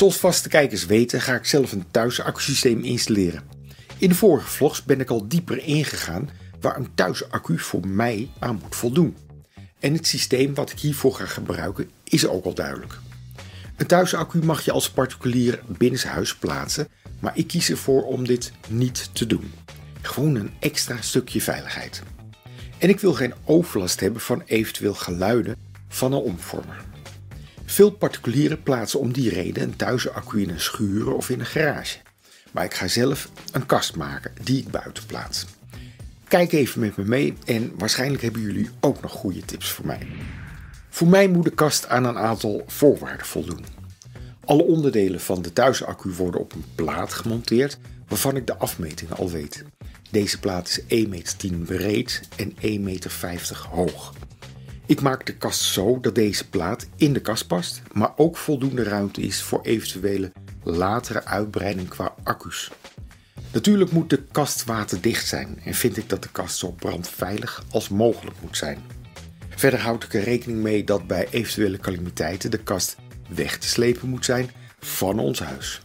Zoals vaste kijkers weten ga ik zelf een thuisaccusysteem installeren. In de vorige vlogs ben ik al dieper ingegaan waar een thuisaccu voor mij aan moet voldoen. En het systeem wat ik hiervoor ga gebruiken is ook al duidelijk. Een thuisaccu mag je als particulier binnenshuis plaatsen, maar ik kies ervoor om dit niet te doen. Gewoon een extra stukje veiligheid. En ik wil geen overlast hebben van eventueel geluiden van een omvormer. Veel particulieren plaatsen om die reden een thuisaccu in een schuur of in een garage. Maar ik ga zelf een kast maken die ik buiten plaats. Kijk even met me mee en waarschijnlijk hebben jullie ook nog goede tips voor mij. Voor mij moet de kast aan een aantal voorwaarden voldoen. Alle onderdelen van de thuisaccu worden op een plaat gemonteerd waarvan ik de afmetingen al weet. Deze plaat is 1,10 meter breed en 1,50 meter hoog. Ik maak de kast zo dat deze plaat in de kast past, maar ook voldoende ruimte is voor eventuele latere uitbreiding qua accu's. Natuurlijk moet de kast waterdicht zijn en vind ik dat de kast zo brandveilig als mogelijk moet zijn. Verder houd ik er rekening mee dat bij eventuele calamiteiten de kast weg te slepen moet zijn van ons huis.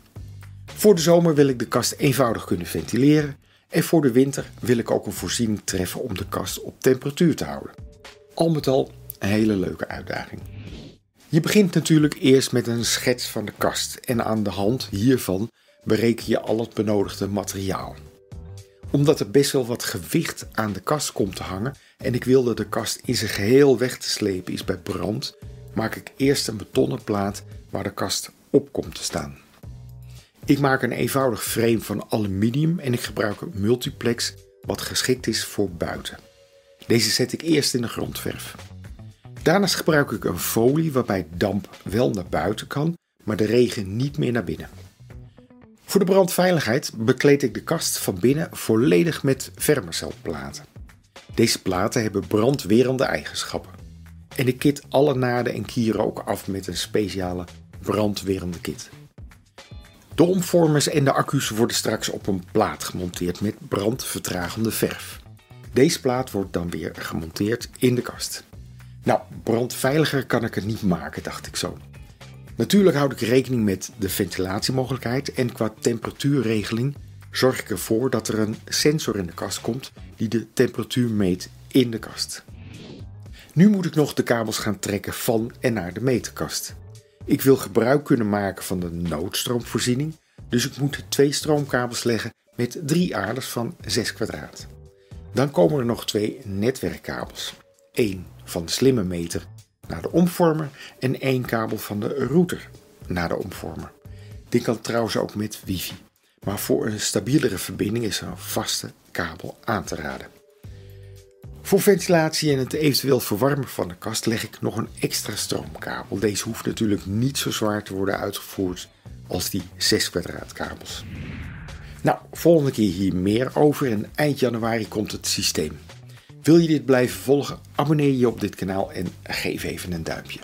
Voor de zomer wil ik de kast eenvoudig kunnen ventileren en voor de winter wil ik ook een voorziening treffen om de kast op temperatuur te houden. Al met al een hele leuke uitdaging. Je begint natuurlijk eerst met een schets van de kast en aan de hand hiervan bereken je al het benodigde materiaal. Omdat er best wel wat gewicht aan de kast komt te hangen en ik wilde de kast in zijn geheel weg te slepen is bij brand, maak ik eerst een betonnen plaat waar de kast op komt te staan. Ik maak een eenvoudig frame van aluminium en ik gebruik een multiplex wat geschikt is voor buiten. Deze zet ik eerst in de grondverf. Daarnaast gebruik ik een folie waarbij damp wel naar buiten kan, maar de regen niet meer naar binnen. Voor de brandveiligheid bekleed ik de kast van binnen volledig met vermacelplaten. Deze platen hebben brandwerende eigenschappen. En ik kit alle naden en kieren ook af met een speciale brandwerende kit. De omvormers en de accu's worden straks op een plaat gemonteerd met brandvertragende verf. Deze plaat wordt dan weer gemonteerd in de kast. Nou, brandveiliger kan ik het niet maken, dacht ik zo. Natuurlijk houd ik rekening met de ventilatiemogelijkheid en qua temperatuurregeling zorg ik ervoor dat er een sensor in de kast komt die de temperatuur meet in de kast. Nu moet ik nog de kabels gaan trekken van en naar de meterkast. Ik wil gebruik kunnen maken van de noodstroomvoorziening, dus ik moet twee stroomkabels leggen met drie aarders van 6 kwadraat. Dan komen er nog twee netwerkkabels. Eén van de slimme meter naar de omvormer en één kabel van de router naar de omvormer. Dit kan trouwens ook met wifi, maar voor een stabielere verbinding is een vaste kabel aan te raden. Voor ventilatie en het eventueel verwarmen van de kast leg ik nog een extra stroomkabel. Deze hoeft natuurlijk niet zo zwaar te worden uitgevoerd als die 6 kabels. Nou, volgende keer hier meer over en eind januari komt het systeem. Wil je dit blijven volgen? Abonneer je op dit kanaal en geef even een duimpje.